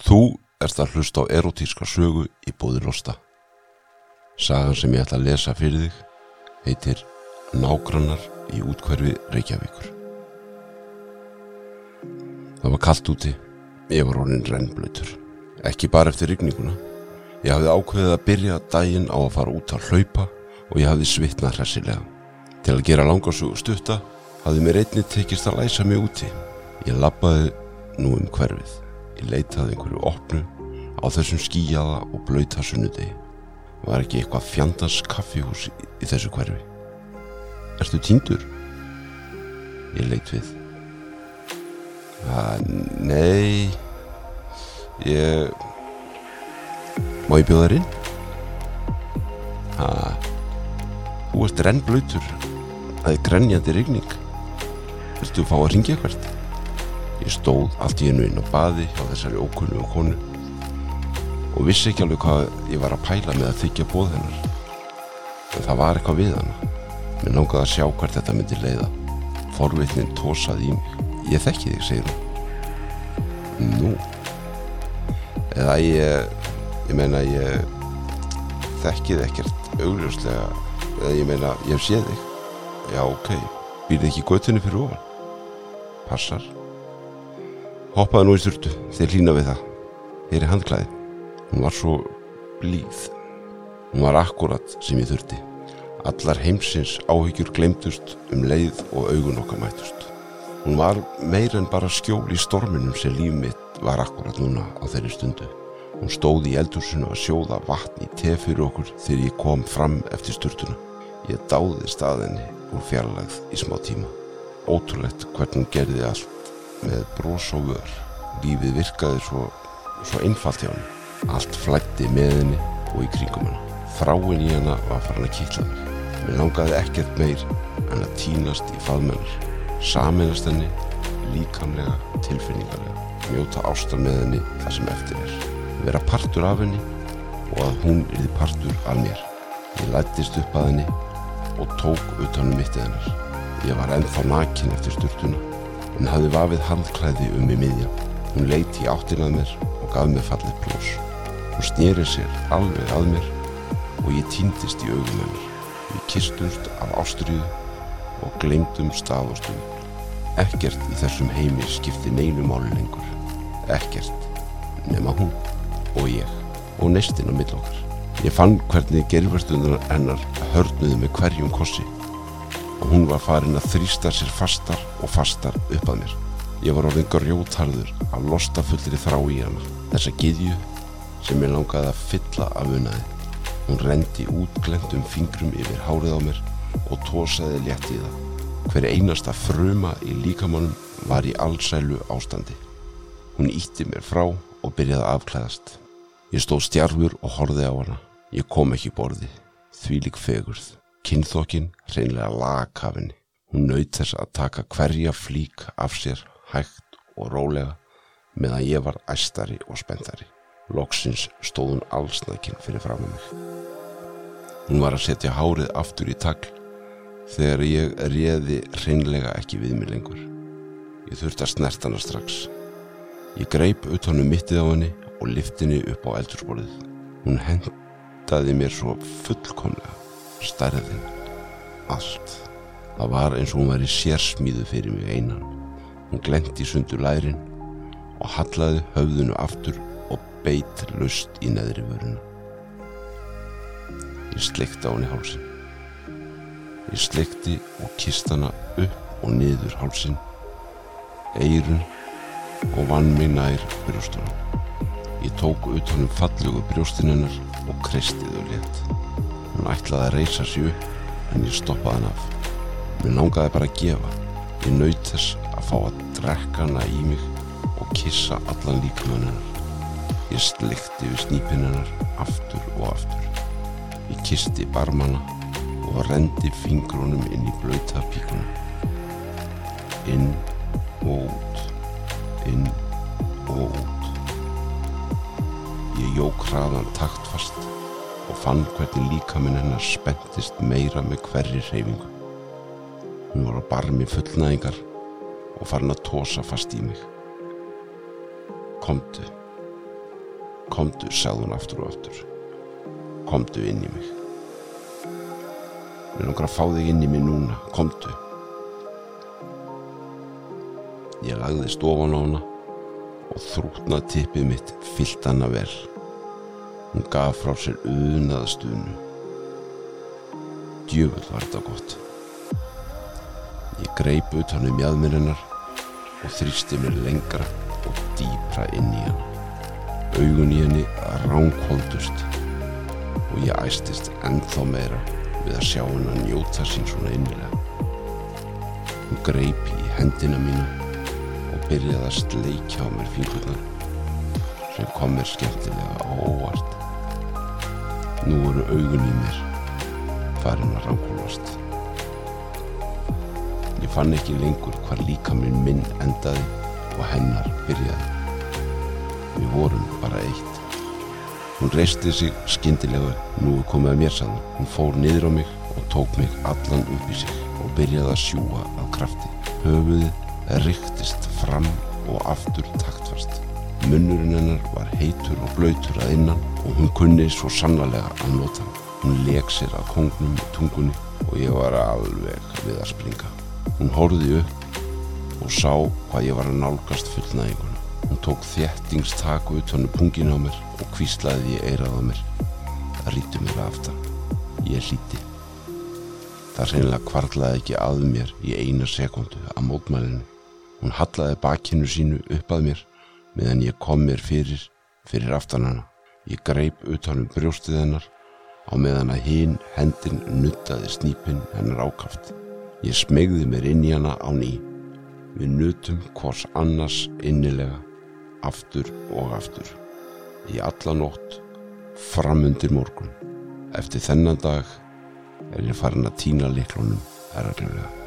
Þú ert að hlusta á erotíska sögu í bóði Losta. Sagan sem ég ætla að lesa fyrir þig heitir Nágrannar í útkverfi Reykjavíkur. Það var kallt úti, ég var orðin rennblöytur. Ekki bara eftir rigninguna. Ég hafði ákveðið að byrja daginn á að fara út að hlaupa og ég hafði svitnað hressilega. Til að gera langarsögu stutta hafði mér einni tekist að læsa mig úti. Ég lappaði nú um hverfið. Ég leitaði einhverju opnu á þessum skíjaða og blöyta sunnudegi. Var ekki eitthvað fjandans kaffihús í, þessu hverfi? Ertu týndur? Ég leit við. að, Nei, ég... Má ég bjóða þér inn? að, Þú ert rennblöytur. Það er grenjandi rigning. Viltu fá að ringja hvert? Ég stóð allt í einu inn á baði hjá þessari ókunnu og konu og vissi ekki alveg hvað ég var að pæla með að þykja bóð hennar. En það var eitthvað við hana. Mér langaði að sjá hvert þetta myndi leiða. Forvitnin tósaði í mig. Ég þekki þig, segir hún. Nú. Eða ég, ég meina ég þekki þig ekkert augljóslega. Eða ég meina ég hef séð þig. Já, ok. Býrði ekki göttunni fyrir ofan? Passar. Hoppaði nú í sturtu, þeir lína við það. Hér er handklæði. Hún var svo blíð. Hún var akkurat sem ég þurfti. Allar heimsins áhyggjur glemdust um leið og augun okkar mætust. Hún var meir en bara skjól í storminum sem líf mitt var akkurat núna á þeirri stundu. Hún stóði í eldhúsinu að sjóða vatn í te fyrir okkur þegar ég kom fram eftir sturtuna. Ég dáði staðinni úr fjarlægð í smá tíma. Ótrúlegt hvernig hún gerði allt með brós og vör. Lífið virkaði svo, svo einfalt hjá henni. Allt flætti með henni og í kringum henni. Þráin í henni var farin að kýtla mig. Mér langaði ekkert meir en að tínast í faðmennar. Saminast henni, líkamlega, tilfinningarlega. Mjóta ástar með henni það sem eftir er. Vera partur af henni og að hún yrði partur af mér. Ég lættist upp að henni og tók utanum mittið hennar. Ég var ennþá nakin eftir sturtuna en hafði vafið handklæði um í miðja. Hún leiti í áttinað mér og gaf mér fallið plós. Hún snýri sér alveg að mér og ég týndist í augum hennar. Við kistumst af ástriðu og glemdum stað og stund. Ekkert í þessum heimi skipti neinu máli lengur. Ekkert nema hún og ég og neistinn á mill okkar. Ég fann hvernig gerverstunar hennar hörnuði með hverjum kossi og hún var farin að þrýsta sér fastar og fastar upp að mér. Ég var orðin grjótharður af lostafullri þrá í hana. Þessa giðju sem ég langaði að fylla af unnaði. Hún rendi útglendum fingrum yfir hárið á mér og tósaði létt í það. Hver einasta fruma í líkamannum var í allsælu ástandi. Hún ítti mér frá og byrjaði að afklæðast. Ég stóð stjarfur og horfið á hana. Ég kom ekki borði. Þvílik fegurð. Kinnþokkin hreinlega lagkafinni. Hún naut þess að taka hverja flík af sér hægt og rólega meðan ég var æstari og spenntari. Loksins stóð hún allsnækin fyrir fram með mig. Hún var að setja hárið aftur í tagl þegar ég réði hreinlega ekki við mig lengur. Ég þurfti að snert hana strax. Ég greip utanum mittið á henni og liftinni upp á eldursporið. Hún hendaði mér svo fullkomlega stærðin, allt. Það var eins og hún væri sérsmíðu fyrir mig einan. Hún glendi sundur lærin og hallaði höfðunu aftur og beitt lust í neðri vöruna. Ég sleikti á henni hálsin. Ég sleikti og kist hana upp og niður hálsin, eirun og vann mig nær brjóstunum. Ég tók utanum fallugu brjóstin hennar og kristi þau létt. Hún ætlaði að reysa sig upp en ég stoppaði hann af. Mér langaði bara að gefa. Ég naut þess að fá að drekka hana í mig og kissa allan líkamann hennar. Ég slikti við snípinn hennar aftur og aftur. Ég kisti barmana og rendi fingrunum inn í blöyta píkuna. Inn og út, inn og út. Ég jók hraðan taktfast og fann hvernig líkaminn hennar spenntist meira með hverri hreyfingu. Hún var á barmi fullnæðingar og farin að tósa fast í mig. Komdu, Komdu, sagði hún aftur og aftur. Komdu inn í mig. Mér langar að fá þig inn í mig núna. Komdu. Ég lagði stofan á hana og þrútnað tippið mitt fyllt hana vel. Hún gaf frá sér unaða stunu. Djöfull var þetta gott. Ég greip utan um jæðmir og þrýsti mér lengra og dýpra inn í hana. Augun í henni ránkvöldust og ég æstist ennþá meira við að sjá henn að njóta sín svona innilega. Hún greip í hendina mína og byrjaði að sleikja á mér fingurnar sem kom mér skemmtilega á óvart. Nú voru augun í mér farin að ránkvöldast. Ég fann ekki lengur hvar líka minn minn endaði og hennar byrjaði. Við vorum bara eitt. Hún reisti sig skindilega, nú komið að mér sann. Hún fór niður á mig og tók mig allan upp í sig og byrjaði að sjúa af krafti. Höfuðið riktist fram og aftur taktfast. Munnurinn hennar var heitur og blöytur að innan og hún kunni svo sannlega að nota hann. Hún leik sér að kongnum með tungunni og ég var alveg við að springa. Hún horfið upp og sá hvað ég var að nálgast fullnæginguna. Hún tók þjættingstaku utan um pungin á mér og kvíslaði ég eirað á mér. Það ríti mér aftan. Ég hlíti. Það reynilega kvarlaði ekki að mér í eina sekundu að mótmælinu. Hún hallaði bakkinu sínu upp að mér meðan ég kom mér fyrir, fyrir aftan hana. Ég greip utan um brjóstið hennar á meðan að hinn hendin nuttaði snípin hennar ákaft. Ég smegði mér inn í hana á ný. Við nutum hvors annars innilega, aftur og aftur. Í alla nótt, framundir morgun. Eftir þennan dag er ég farin að týna liklunum erðarlega.